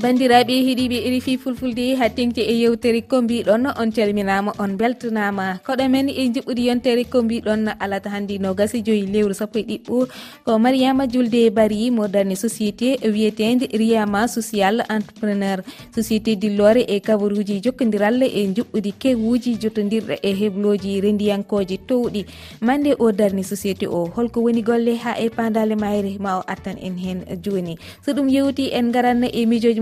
bandiraɓe heeɗiɓe erifi fulfulde hattengti e yewtere ko mbiɗon on calminama on beltanama. Koɗo men e jiɓɓude yontere ko mbiɗon alata hannde no gasi joyi lewru sappo e ɗiɗɓo ko mariama julde bari moderne société wiyetede riyama social entrepreneur. Société dillore e kabaruji jokkodiral e juɓɓudi kewuji jottodirɗe e hebloji rendiyankoji towɗi. Mande o darni société o holko woni golle ha e pandale mayre ma o attan en hen joni so ɗum yewti en garan e mijoji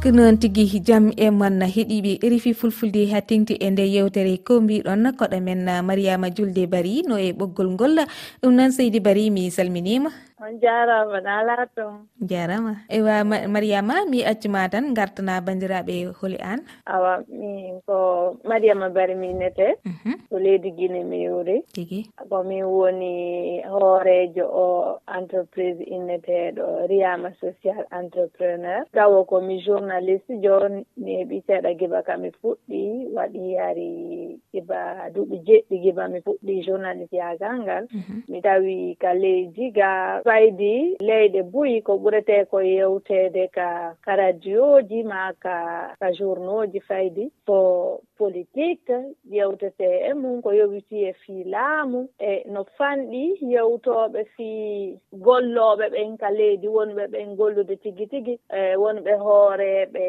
ko noon tigui jaam e moon heeɗiɓe rifi fulfulde ha tengti e nde yewtere ko mbiɗon koɗo men mariama julde bari no e ɓoggol ngol. Ɗum noon seydi bari mi salminima. on jarama na laatoon jarama. Ewa mariama mi accuma tan gartana bandiraɓe holi an. Awa min ko mariama bari minete mhm. ko leydi guine mi yuri tigi. Komin woni hoorejo o entreprise inneteɗo riyama social entrepreneur. Gawo komi journaliste joni mi heeɓi seeɗa giba kam fuɗɗi waɗi yaari giba duuɓi jeɗɗi giba mi fuɗɗi journaliste yagal ngal. Mhm. Mi tawi ka leydi ga faydi leyɗe buyi ko ɓurete ko yewtede ka ka radioji ma ka ka journoji faydi. Ko politique yewtete e mum ko yowiti e fii laamu. E no fanɗi yewtoɓe fii golloɓe ɓen ka leydi wonɓe ɓen gollude tigi tigi. E wonɓe hooreɓe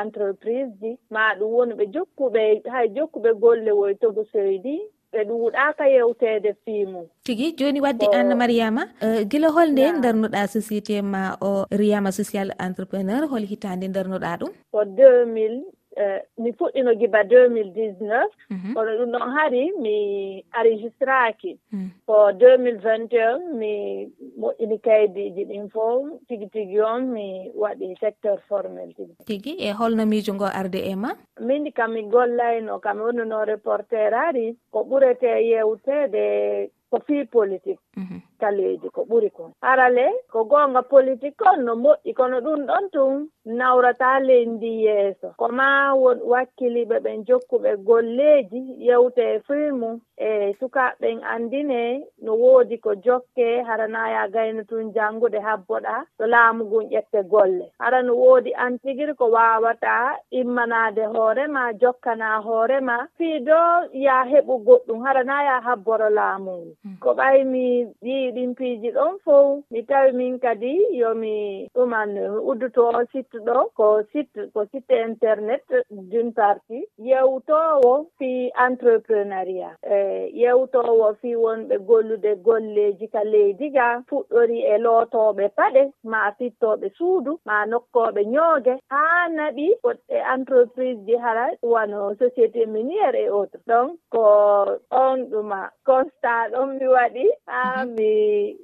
entreprise ji. Ma ɗum wonɓe jokkuɓe hay jokkuɓe golle woye togo soydi ɓe ɗuuɗaka yewtede fii mum tigi joni wadde anna mariama uh, gila holnde darnuɗa société ma o riyama social entrepreneur hol hitande darnuɗa ɗum? Ko 2000 Eh, mi fuɗɗino giba 2019 kono ɗum ɗon hari mi enregistraki. Mm. Ko 2021 mi moƴƴini kaydiji ɗin fof. Tigi tigi on mi waɗi secteur formel tigi. Tigi e holno miijo ngo arde e ma? Mindi kam mi gollayno kam wonno reporter ari ko ɓurete yewtede ko fii politique. Mhm. kaleeji ko ɓuri kon. Arale ko goonga politique on no moƴƴi kono ɗum ɗon tun. Nawrata leydi yeeso. Ko ma won wakkiliɓe ɓen jokkuɓe golleeji yewte e filmu e sukaɓen anndine no woodi ko jokke haranaya gayno tun janngude habboɗa to laamu ngun ƴette golle. Hara no woodi an tigiri ko wawata immanade hoorema jokkana hoorema fiido ya heɓu goɗɗum hara naaya habboro laamu ngu. Mm. Ko ɓaymi ƴii ɗin piiji ɗon fof mi tawi min kadi yomi ɗuman udduto sittuɗo ko sitte ko sitte internet d'une partie yewtowo fi entrepreneuriat. E yewtowo fi wonɓe gollude golleji ka leydi ga fuɗɗori e lootoɓe paɗe ma fittoɓe suudu ma nokkoɓe ñooge haa naɓi goɗɗe entreprise ji hara wano société miniére et autre donc ko on ɗuma constat ɗon mi waɗi haa mi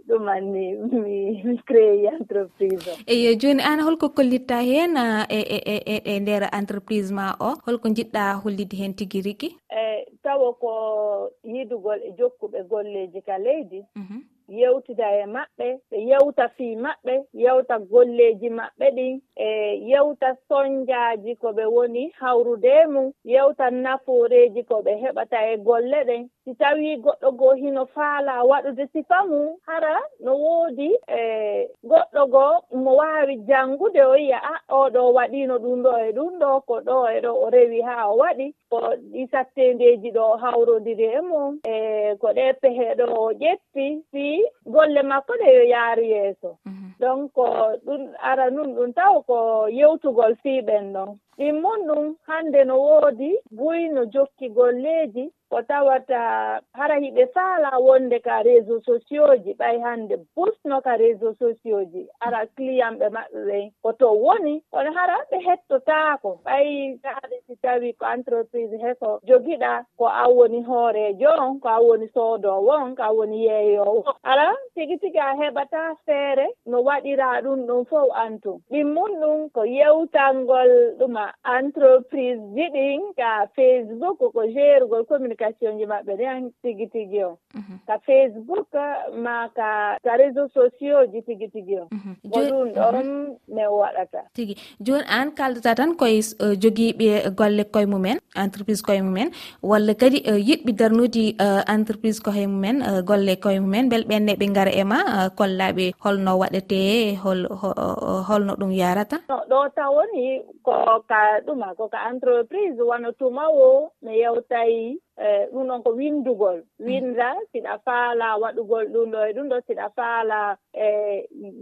ɗumanni mi mi créé entreprise o eyo joni an holko kollitta heen e, e, e, e nder entreprise ma o? Holko jiɗɗa hollide heen tigi rigi eyi tawa ko yidugol e jokkuɓe golleji ka leydi mhm. yewtida e maɓɓe ɓe yewta fii maɓɓe yewta golleeji maɓɓe ɗin e yewta soñjaaji ko ɓe woni hawrude mum yewta nafooreeji ko ɓe heɓata e golle ɗen si tawi goɗɗo goo hino faala waɗude sifa mum hara no woodi e goɗɗo goo mo waawi janngude o yiya ah, a oɗo waɗino ɗum ɗo e ɗum ɗo ko ɗo e ɗo o rewi haa o waɗi ko ɗi sattendeeji ɗo o hawrodiri e mum e ko ɗe pehe ɗo o ƴetti si golle makko ɗe yo yaaru yeeso. Mhm. Donc ɗum ara nun ɗum taw ko yewtugol fiiɓen ɗon. Ɗin mon ɗum hannde no woodi buyno jokki golleeji ko tawata hara hiɓe faala wonde ka réseau sociaux ji ɓay hannde busno ka réseau sociaux ji. Ara client ɓe maɓɓe ɓen koto woni kono hara ɓe hettotaako ɓay haade si tawi ko entreprise heko jogiɗa ko an woni hoorejo on ko an woni soodowo on ko an woni yeeyowo ara tigi tigi a heɓata feere no waɗira ɗum ɗum fof antum ɗimmum ɗum ko yewtangol ɗuma entreprise ji ɗin ka facebook ko gérugol communication ji maɓɓe ɗe yan tigi tigi o mhm. ka facebook ma ka ka réseau sociaux ji tigi tigi o mhm. ko ɗum ɗon mhm. min waɗata. Tigi. Joni an kaldata tan koye eh, jogiiɓe golle koye mumen entreprise koye mumen walla kadi eh, yiɗɓe darnude eh, entreprise koye mumen golle koye mumen beele ɓenne ɓe gara e ma kollaɓe holno waɗete hol holno ɗum yarata? Ɗo tawoni ko ka ɗuma ko ka entreprise wona tuma o mi yewtayi E, ɗum ɗon ko windugol. Winda siɗa faala waɗugol ɗum ɗo e ɗum ɗo siɗa faala e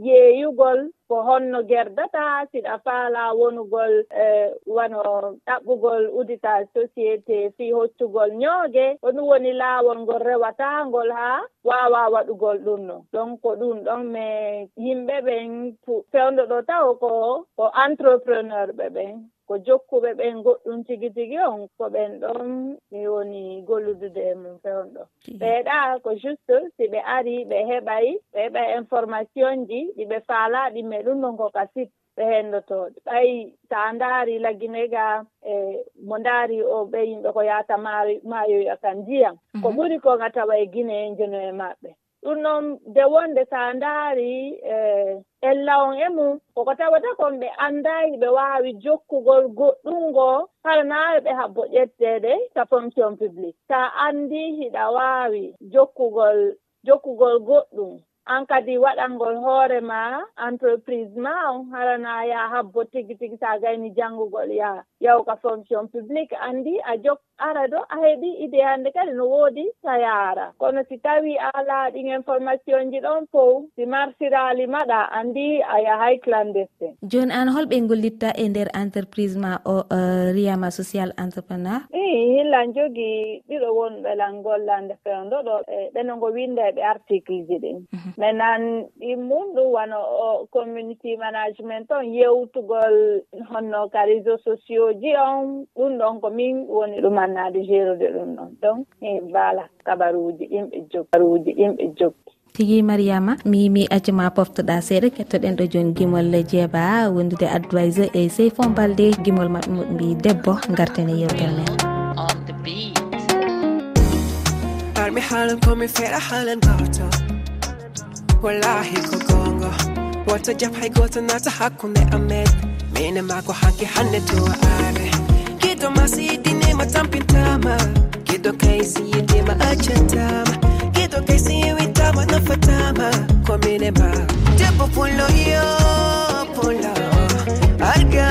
yeeyugol ko honno gerdata siɗa faala wonugol e wano ɗaɓɓugol udita société fii hoccugol ñooge ko ɗum woni laawol ngol rewataangol haa waawa waɗugol ɗum ɗon donc ko ɗum ɗon mais yimɓe ɓen fewndo ɗo taw ko ko entrepreneur ɓe ɓen. ko jokkuɓe ɓen goɗɗum tigi tigi on ko ɓen ɗon mi woni golludude e mum fewn ɗo. Ɓeeɗa ko juste si ɓe ari ɓe heɓay ɓe heɓay information ji ɗiɓe faalaɗi me ɗum ɗon ko kasit ɓe hendotoɗe ɓay so a ndaari lagginega e mo ndaari o ɓe yimɓe ko yahata maayoya mayoya kan ndiyam. Ko mhm. ɓuri ko nga tawa e guine en jeno e maɓɓe. ɗum noon de wonde so a ndaari ella on e mum koko tawata kon ɓe anndayi ɓe waawi jokkugol goɗɗum ngoo kala ɓe habbo ƴetteede ta fonction publique. So a anndi hiɗa waawi jokkugol jokkugol goɗɗum. an kadi waɗangol hoore ma entreprise ma on harana ya habbo tigi tigi sa gayni janngugol ya yawka fonction publique anndi a jok ara ɗo a heɓi idée hannde kadi no woodi sa yaara. Kono si tawi a alaa ɗin information ji ɗon fow si marsirali maɗa anndi a yahay clandestin. Joni an holɓe ngollitta e nder entreprise ma o uh, riyama social entrepreneur? I hillan jogii ɗiɗo wonɓelan gollande fewdo ɗo e ɓeno ngo winde ɓe article ji ɗin. Mm -hmm. maintenant ɗin mum ɗum wano o community management on yewtugol honno ka réseau sociaux ji on. Ɗum ɗon ko min woni ɗum annade gérude ɗum ɗon. Donc e voilà kabaruji ɗin jog kabaruji ɗin jog jogi tigi mariama mi mi accuma poftoɗa seeɗa kettoɗen ɗo joni gimol jeeba wondude adviseur e seyfon balde. Gimol mabɓe maɓɓe mbi debbo gartene yewtere men. Armi haalan komi feeɗa haalan goto wallahi ko gonga woto jab hay goto nata hakkunde amen. Mine mako hanke hande to are giɗo masiyidinema tampintama giɗo kay siyidima accantama giɗo kay siwitama nafatama ko mine ma. Debbo pullo yo pullo alga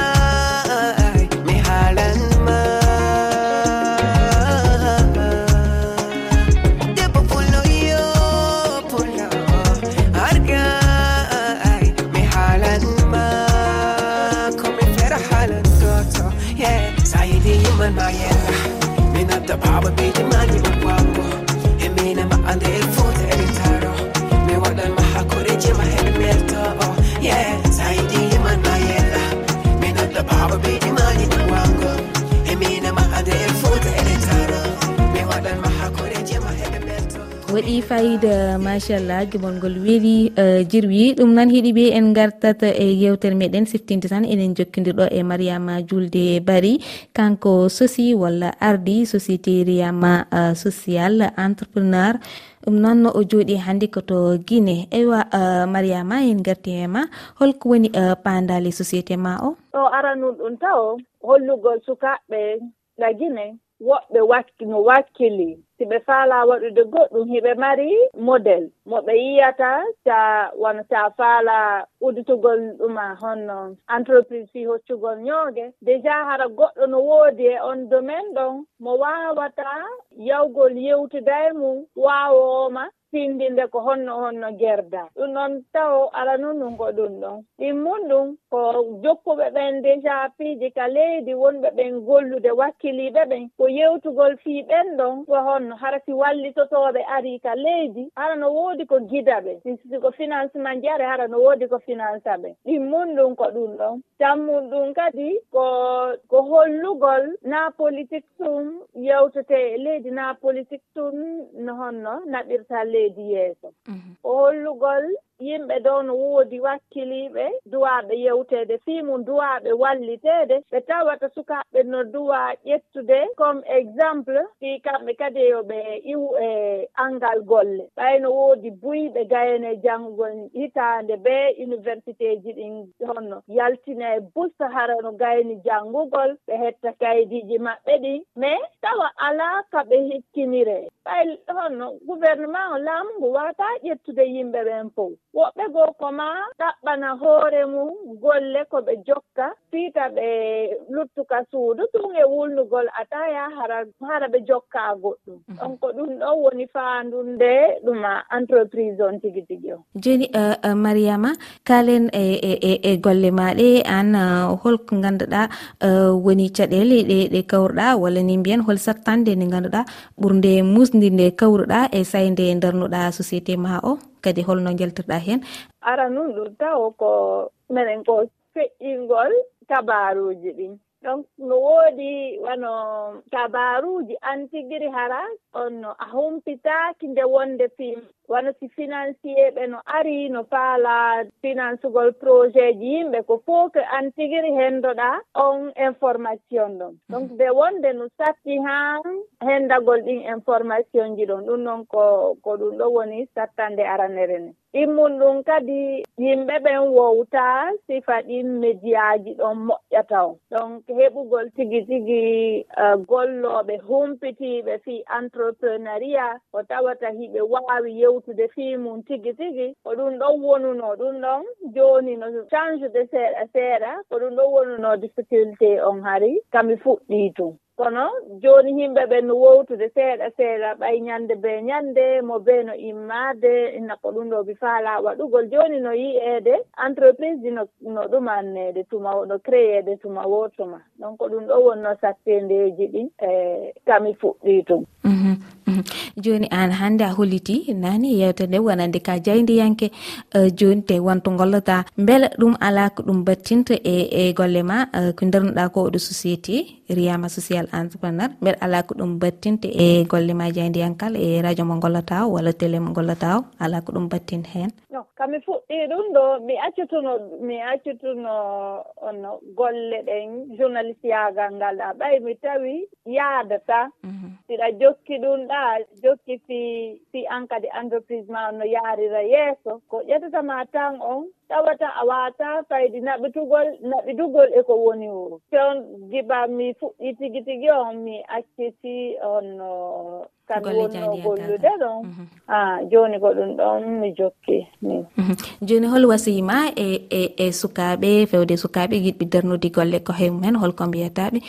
waɗi fayida machallah gimol ngol weeli e, jirwi. Ɗum nan hiɗi ɓe en gartata e yewtere meɗen siftinde tan enen jokkidirɗo e mariama julde bari. Kanko sosi walla ardi société riyama e, social entrepreneur. Ɗum noon o jooɗi hannde koto guine eywa e, mariama en garti e ma holko woni uh, pandali société ma o? O aranum ɗum taw hollugol sukaɓɓe na guine woɓɓe no wakkili. si ɓe faala waɗude goɗɗum hiɓe mari modèle moɓe yiyata ta wona ta faala udditugol ɗuma honno entreprise fi hoccugol ñooge déjà hara goɗɗo no woodi e on domaine ɗon mo waawata yawgol yewtuda e mum waawooma findinde ko honno honno gerda. Ɗum noon taw ala noon ɗum ko ɗum ɗon. Ɗin ɗum ko jokkuɓe ɓen déjà piiji ka leydi wonɓe ɓen gollude wakkiliɓe ɓen ko yewtugol fii ɓen ɗon ko honno hara si wallitotoɓe ari ka leydi hara no woodi ko gida ɓe. Siko financement jare hara no woodi ko finance ɓe. Ɗin ɗum ko ɗum ɗon. Tammum ɗum kadi ko ko hollugol na politique tum yewtete e leydi na politique tum no honno naɓirta leydi. leydi yeeso. Mhm. O hollugol yimɓe dow no woodi wakkiliiɓe duwaaɓe yewteede. Fii mum duwaaɓe walliteede. Ɓe tawata sukaaɓe no duwa ƴettude. Comme exemple fii kamɓe kadi yo ɓe iwu e anngal golle. Ɓayno woodi buyɓe gayene janngugol hitaande bee université ji ɗin honno. Yaltina e busta hara no gayni janngugol. Ɓe hetta kaydiiji maɓɓe ɗin mais tawa alaa ka ɓe hikkinire. Ɓay honno gouvernement o laamu ngu waataa ƴettude yimɓe ɓen fof. woɓɓe goo ko ma ɗaɓɓana hoore mum golle ko ɓe jokka fiita ɓe luttuka suudu tun e wulnugol ataya hara hara ɓe jokka goɗɗum. Mhm. Ɗon ko ɗum ɗon woni faandunde ɗuma entreprise on tigi tigi o joni eh, eh, mariama kalen e, e, e, e golle maɗe an eh, holko ganduɗa woni caɗele ɗe ɗe kawruɗa walla ni mbiyan hol sattande nde ganduɗa ɓurde musdi nde kawruɗa e sayi nde darnuɗa société ma o? kadi holno jaltirɗa heen ara nun ɗum taw ko minen ko feƴƴingol tabaruji ɗin. Donc no woodi wano tabaruuji antigiri hara on no a humpitaaki nde wonde fim wano si financier ɓe no ari no faala financegol projet ji. Yimɓe ko fof que an tigiri henndoɗa on information ɗon. Donc nde wonde no satti han henndagol ɗin information ji ɗon. Ɗum noon ko ko ɗum ɗo woni sattande aranere ne ɗimmum ɗum kadi yimɓe ɓen wowta sifa ɗin médiaji ɗon moƴƴata o donc heɓugol tigi tigi e, uh, golloɓe humpitiɓe fii entrepreneuriat. Ko tawata hiɓe waawi yew yewtude fii mum tigi tigi ko ɗum ɗon wonuno ɗum ɗon jooni no change de seeɗa seeɗa ko ɗum ɗon wonuno difficulté on hari kami fuɗɗii tum kono jooni yimɓe ɓen no wowtude seeɗa seeɗa ɓay ñannde be ñannde mo bee no immaade inna ko ɗum ɗo mi faalaa waɗugol. Jooni no yi'eede entreprise ji no no ɗumanneede tuma no créeede tuma wootuma. Donc ko ɗum ɗo wonno sattendeeji ɗin e kami fuɗɗii tum mhm. joni an hannde a holliti nani e yewte nde wonande ka jaydiyanke e, joni te wonto gollata beela ɗum ala ko ɗum battinta e e golle ma e, ko darnoɗa ko oɗo société. riyama social entrepreneur. Mbeɗa ala ko ɗum battinte e golle ma jeyndiyankal e radio mo gollata o walla télé mo gollata o ala ko ɗum battin hen. Kami fuɗɗi ɗum ɗo mi accutuno mi accutuno ono golle ɗen journaliste yagal ngal. Ɗa ɓay mi tawi yaadata. Mhm. Siɗa jokki ɗum ɗa jokki fi fi an kadi entreprise ma no yaarira yeeso. Ko ƴettatama tan on tawata a wata faydi naɓitugol naɓitugol e ko woni o on giba mi fuɗɗi tigi tigi on mi acciti onno kam wonno e gollude ɗon. A joni ko ɗum ɗon mi jokki min mhm. joni hol wasima e e, e sukaɓe fewde sukaɓe yiɗɓe darnude golle ko he holko mbiyataɓe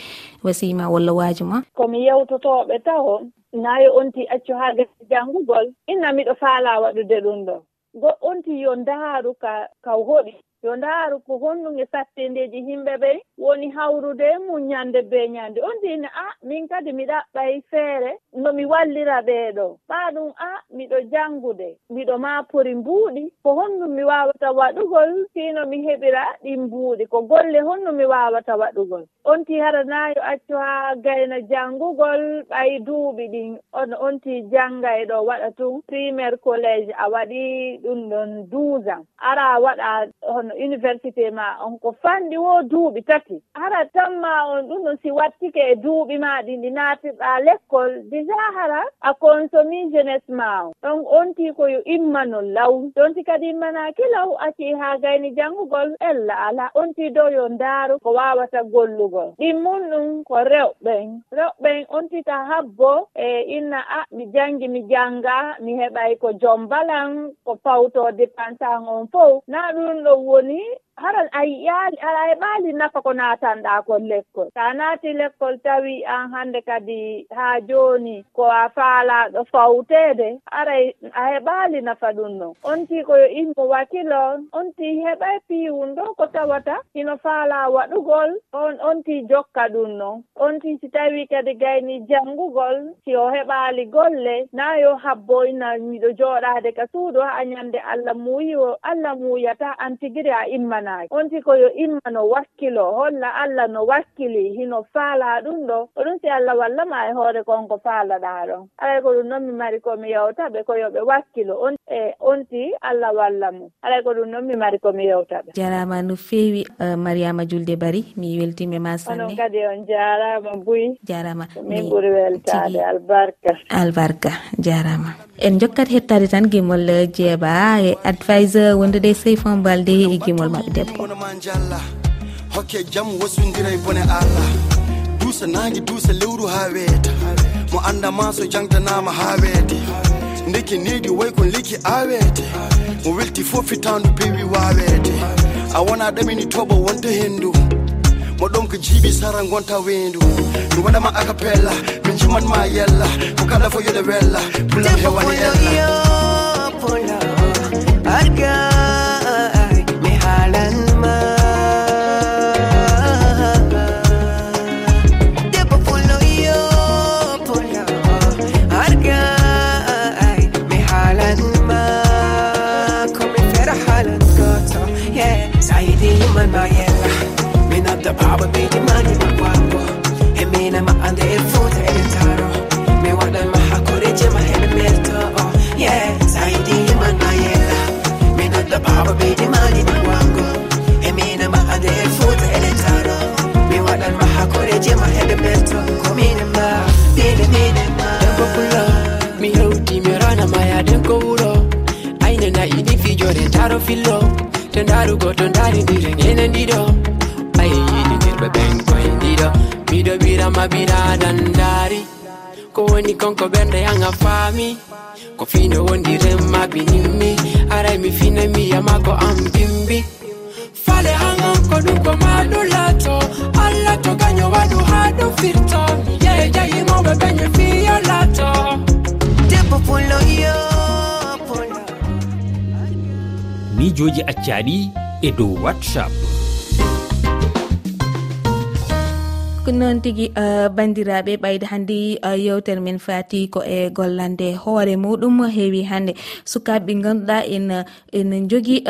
wasima walla wajuma komi yewtotoɓe taw nayo onti accu ha gasi janngugol inna miɗo faala waɗude ɗum ɗo goɗɗo onti yo ndaaru ka ka hoɗi yo ndaaru ko honɗum e sattindeji yimɓe ɓey woni hawrude mum e muñande beeñande on tini a min kadi mi ɗaɓɓay feere no mi wallira ɓeeɗo ɓaa ɗum a miɗo janngude miɗo maapori mbuuɗi ko honɗum mi waawata waɗugol tiino mi heɓira ɗin mbuuɗi ko golle honɗum mi waawata waɗugol. On ti haranaayo accu haa gayna janngugol ɓay duuɓi ɗin on on ti janngay e ɗo waɗa tun primaire collége a waɗi ɗum ɗon douze ans ara waɗa hono université ma on ko fanɗi wo duuɓi tati. Hara tanma on ɗum ɗon si wattike e duuɓi ma ɗi naatirɗa l' école déjà hara a consomi jeunesse ma o donc onti koyo immano law. Donti kadi immanaki law acii ha gayni janngugol ella ala. Onti dow yo ndaaru ko wawata gollugol. Ɗimmum ɗum ko rewɓen. Rewɓen ontita habbo e inna a mi janngi mi jannga mi heɓay ko jom balan ko pawtoo dépense an on fof na ɗum ɗo woni haran a yiyaali ala heɓaali nafa ko naatanɗaa ko lekkol. So a naati lekkol tawi an hannde kadi haa jooni ko a faalaaɗo fawteede aray a heɓaali nafa ɗum ɗon onti koyo immo wakilo on onti heɓay piiwun ɗo ko tawata hino faalaa waɗugol on onti jokka ɗum ɗon onti si tawii kadi gayni janngugol si o heɓaali golle naa yo habboyna miɗo jooɗaade ka suudu haa ñannde allah muuyi o allah muuyata an tigiri a imman janaki onti ko yo imma no wakkilo holla allah no wakkili hino faala ɗum ɗo. Oɗum si allah wallama e hoore kon ko faalaɗaa ɗon alay ko ɗum noon mi mari komi yewtaɓe ko yoɓe wakkilo. On e on onti allah walla mum alay ko ɗum noon mi mari komi yewtaɓe. Jarama no feewi uh, mariama julde bari mi weltima ma sanne. Onon kadi on jarama buy. Jarama min ɓuuri weltade albarka. albarka jarama. En jokkat hettade tan gimol euh, jeeba e adviseur wondude seyfon balde e gimol maɓɓe. debbo. Hokke jaam wasodiray bone allah. Duusa naangi duusa lewru ha weeta. Mo anndama so jangdanama ha weete. Ndeke needi way kon lekki aaweete mo welti fo fitandu pewi waaweete a wona ɗamini toɓo wonta hendu mo ɗon ko jiiɓi sara gonta weendu. Mi waɗama acapella mi jimanma yella. Ko kala fo yoɗe wella pulam hewan ella. ɓeydi mani makwako e minama ande e fota e taro. Mi waɗan hakkore jema hene merto o ye sayidi yiman e yella mi nodda bawa ɓeydi mani makwango e minama ande e fota e taro. E mi waɗan hakkore jema hene merto ko minema mine minema debbo pullo mi hewti mi ranama yaden ko wuro aine nayiɗi fijore taro fillo. To darugo to darindire ñene ndiɗo yoɓirama binadan daari ko woni konko ɓernde yanga faami. Ko fino wondirenma binimmi aray mi fina miyama ko am bimbi. Fale hangan ko ɗum ko maɗo laato. Allah to gaño waɗu ha ɗo firto. Yehe jayimoɓe gaño fiyo laato. Debbo pullo iyo mijoji accaɗi e dow whatsapp. ko noon tigui uh, bandiraɓe ɓayde hannde uh, yewtere men fati ko e gollande. Hoore muɗum heewi hannde. Sukaɓe ɓe ganduɗa en uh, en jogui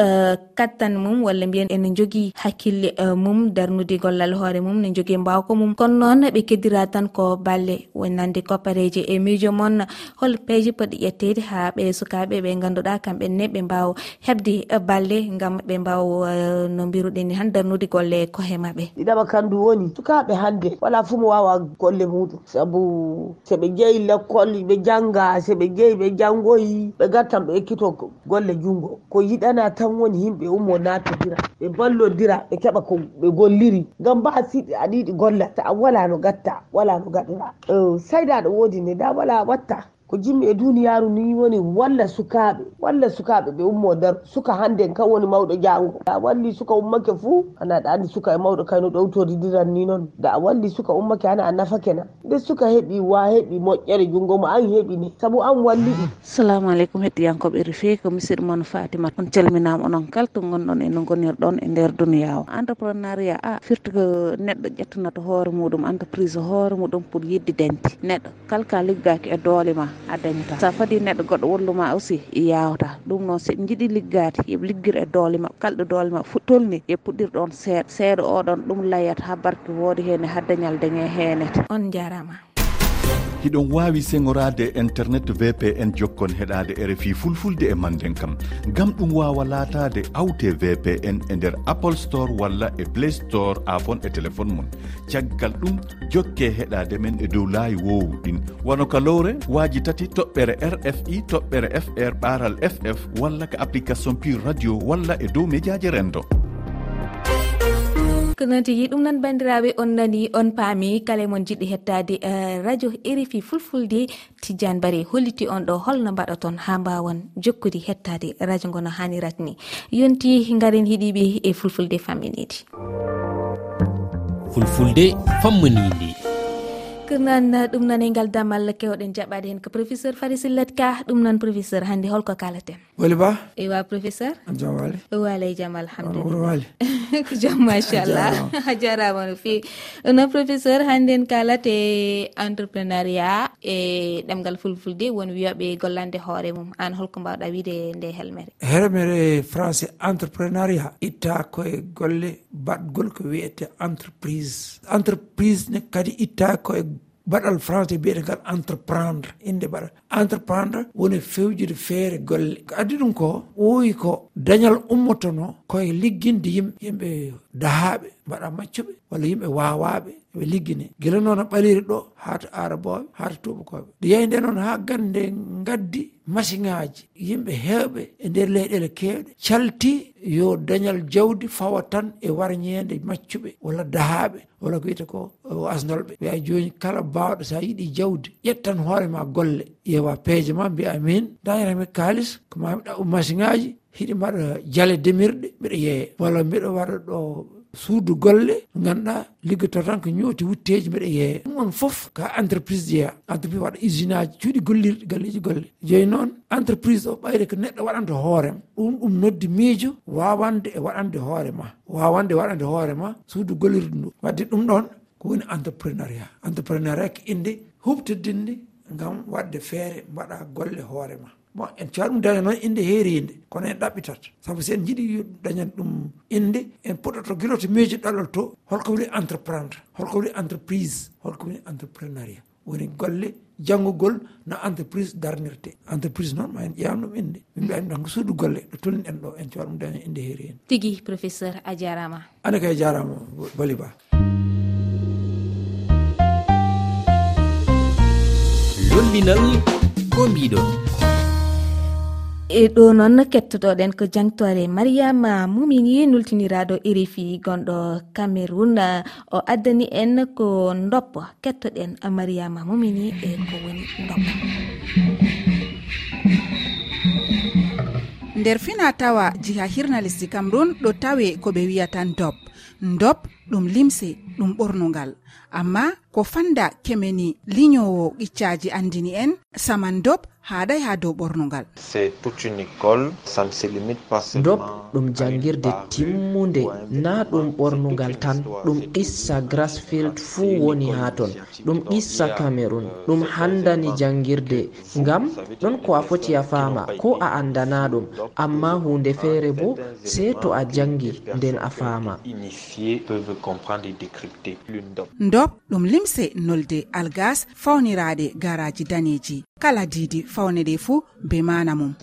kattan mum walla mbiyen ene jogui hakkille mum darnude gollal hoore mum ne jogui mbawko mum. Kono noon ɓe keddira tan ko balle wonnande koppareje e miijo moon hol peeje poɗɗi ƴettede ha ɓe sukaɓe ɓe ganduɗa kamɓenne ɓe mbawa hebde balle gam ɓe mbawa no mbiruɗen han darnude golle kohe mabɓe ɗiɗaɓa kandu woni sukaɓe hande jangde wala fuu mo wawa golle muɗum. Saabu soɓe jeeyi lekkol ɓe janga soɓe jeeyi ɓe jangoyi ɓe gartan ɓe ekkito golle jungo. Ko yiɗana tan woni yimɓe ummo natodira ɓe ballodira ɓe keɓa ko ɓe golliri. Gam mba siɗi aɗa yiɗi golla ta a wala no gatta wala no gaɗira. Saydaɗo woodi ne da wala watta. ko jimmi e duniyaru ni woni walla sukaɓe walla sukaɓe ɓe ummo nder suka handen kan woni mawɗo jango da a walli suka ummake fuu ana aɗa andi suka e mawɗo kayno ɗowtodidiran ni noon da a walli suka ummake ana a nafakena nde suka heeɓi wa heeɓi moƴƴere jungo mo an heeɓini saabu an walli ɗum salamu aleykum hettiyankoɓe refe ko musidɗo moon fatima. On calminama onon kala to gonɗon eno gonirɗon e, e nder duniya o entreprenariat a firti ko neɗɗo ƴettanata hoore muɗum entreprise hoore muɗum pour yidde dañde neɗɗo kala ka liggaki e doole ma. a dañata sa fadi neɗɗo goɗɗo wolluma aussi yawta. Ɗum noon se jiiɗi liggade yooɓe liggir e doole mabɓe kalɗo doole mabɓe fu tolni e yo puɗɗir ɗon seeɗa seeɗa oɗon ɗum layat ha barke woodi hen ha dañal dañe henete on jarama. hiɗon wawi sengorade e internet vpn jokkon heɗade e rfi fulfulde e manden kam. Gam ɗum wawa latade awte vpn e nder apple store walla e play store afon e téléphone mon caggal ɗum jokke heɗade men e dow laayi wowuɗin wano ka lowre waji tati toɓɓere rfi toɓɓere fr ɓaral ff walla ko application pure radio walla e dow médiaji rendo. kanati ɗum noon bandiraɓe on nani on paami. Kala e mon jiɗɗi hettade uh, radio rfi fulfulde tidiane bari holliti on ɗo holno mbaɗaton ha mbawon jokkude hettade radio ngo no hanirat ni. Yonti garen hiɗiɓe e fulfulde famminide fulfulde fammanide ko noon ɗum noon e ngal damal kewɗen jaɓɓade hen ko professeur fari sillat ka ɗum noon professeur hannde holko kalaten wali ba? Ewa professeur? Jam wali. Waaley jaam alhamdulillah. ko jam machallah a jarama no fewi non professeur hannde en kalate entreprenariat e ɗemgal fulfulde woni wiyaɓe gollande hoore mum. An holko mbawɗa wiide nde helmere. Helmere français entreprenariat itta koye golle baɗgol ko wiyete entreprise. Entreprise ne kadi itta koye baɗal français e biyeɗe ngal entreprendre. Inde baɗal. Entreprendre woni fewjude feere golle. Ko addi ɗum ko ɓooyi ko dañal ummotono koye ligginde yimɓe yimɓe dahaaɓe mbaɗa maccuɓe walla yimɓe wawaɓe ɓe liggine. Gila noon ɓaliri ɗo ha to araboɓe ha to tubakoɓe nde yeyi nde noon ha gande gaddi masiŋaji yimɓe hewɓe e nder leyɗele kewɗe calti yo dañal jawdi fawa tan e warñede maccuɓe walla dahaɓe walla ko wiyata ko asdolɓe wiya joni kala bawɗo sa yiiɗi jawdi ƴettan hoorema golle ƴeewa peeje ma mbiya min dañatami kalis ko mami ɗaɓɓu masiŋaji hiɗi mbaɗa jale demirɗe mbiɗa yeeya walla mbiɗa waɗa ɗo suudu golle ganduɗa liggoto tan ko ñooti wutteji mbeɗa e yeeya ɗum on foof ka entreprise jeeya entreprise waɗa usine aji cuuɗi gollirɗi galleji golle joyi noon entreprise o ɓayde ko neɗɗo waɗanta hoorema ɗum ɗum noddi miijo wawande e waɗande hoore ma. Wawande e waɗande hoore ma suudu gollirɗi ndu. Wadde ɗum ɗon ko woni entrepreneuriat. Entrepreneuriat ko inde huɓtodinde gam wadde feere mbaɗa golle hoore ma. bon en cuwa ɗum daña noon inde heeriyinde kono en ɗaɓɓitat. Saabu so en jiiɗi dañan ɗum inde en puɗɗoto guiloto miijo ɗaɗol to holko woni entreprendre holko woni entreprise holko woni entreprenariat woni golle janngugol no entreprise darnirte. Entreprise noon ma en ƴeewam ɗum inde min mbiyani ɗon ko suudu golle ɗo tolni en ɗo en cuwa ɗum daña inde heeri en tigi professeur a jarama ane kay jarama bali ba. Lollinal ko mbiɗon. e ɗo noon kettotoɗen ko jangtore mariama mumini nultiniraɗo irifi gonɗo cameron o addani en ko doppo kettoɗen mariama mumini e ko woni doppo nder fina tawa jiha hirna lesdi cameron ɗo tawe ko ɓe wiyatan dop dop ɗum limse ɗum ɓornugal amma ko fanda kemeni liñowo qiccaji andini en saman dob haaday ha dow ɓornugal. Dob ɗum jangirde timmunde. na ɗum ɓornugal tan. ɗum qissa grasfield fuu woni ha ton. Ɗum qissa camerun ɗum handani jangirde ngam ɗon ko a foti a fama ko a andana ɗum. Amma hunde feere bo sey to a jangi nden a fama dob ɗum lim limse nolde algas fawniraɗe garaji daneji kala diidi fawne ɗe fuu be mana mum.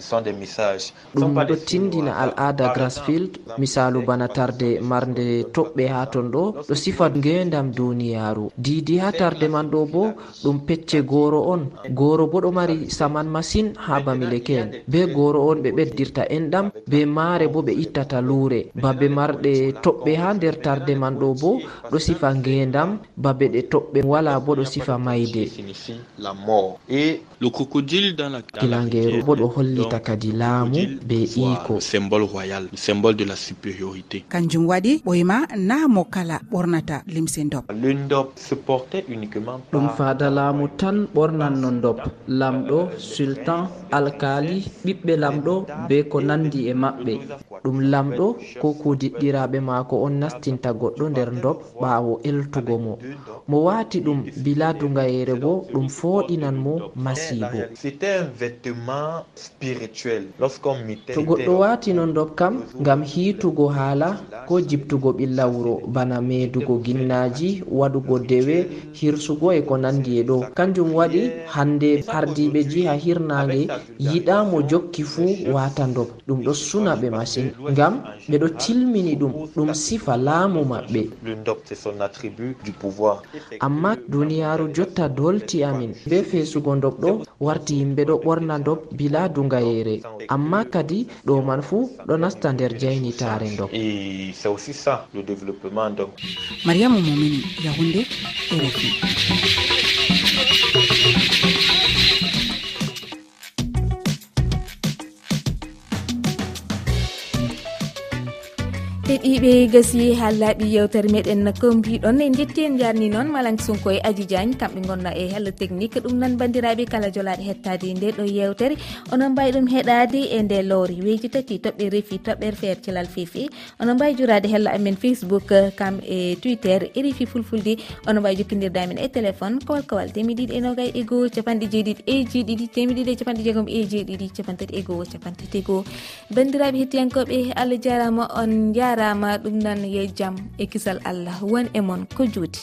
Ɗum ɗo tindina al'ada grasfield misalu bana tarde marde toɓɓe ha ton ɗo ɗo sifa ngendam duniyaru diidi ha tarde man ɗo bo ɗum pecce goro on. goro bo ɗo mari saman masin ha bamileke'en be goro on ɓe ɓeddirta enɗam be maare bo ɓe ittata luure. babe marɗe toɓɓe ha nder tarde man ɗo bo ɗo sifa ngendam babe ɗe toɓɓe woɓɓe wala bo ɗo sifa mayde gilangeru bo ɗo hollita kadi laamu be iko kanjum waɗi ɓoyma na mo kala ɓornata limse dop ɗum fada laamu tan ɓornanno dop lamɗo sultan alkali ɓiɓɓe lamɗo be ko nandi e maɓɓe. Ɗum lamɗo ko kudiɗɗiraɓe maako on nastinta goɗɗo nder dop ɓaawo eltugo mo. Mo wawi wati ɗum bila dugayere bo ɗum foɗinan mo masibo to goɗɗo wati non ɗon kam ngam hiitugo haala ko jiptugo ɓilla wuro. Bana medugo ginnaji waɗugo dewe hirsugo e ko nandi e ɗo. Kanjum waɗi hande ardiɓe jiha hirnage yiɗamo jokki fuu wata dob ɗum ɗo suna ɓe masin ngam ɓeɗo tilmini ɗum ɗum sifa laamu maɓɓe. amma duniyaaru jotta dolti amin. Be fesugo ndob ɗo warti yimɓe ɗo ɓorna ndob bila dugayere amma kadi ɗo man fuu ɗo nasta nder jaynitare dob mariamu momini yahunde ɗo refi heeɗiɓe gasi ha laaɓi yewtere meɗen ko mbiɗon e jetti en jarni noon malan sunko e adi diagne kamɓe gonna e hello technique. Ɗum nan bandiraɓe kala jolaɗe hettade nde ɗo yewtere. Onon mbawi ɗum heɗade e nde lowri weji tati toɓɓe refi toɓɓere feere celal fefe. Onon mbawi jurade hello amen facebook kam e twitter e refi fulfulde. Onon mbawi jokkodirde amen e téléphone kowal kowal temiɗiɗi e nogay e goho capanɗe jeeɗiɗi e jeeɗiɗi temiɗiɗi e capanɗe jeegom e jeeɗiɗi capantati e goho capantati e goho bandiraɓe hettiyankoɓe allah jarama on jara jarama ɗum nan yo jaam e kisal allah won e moon ko juuti.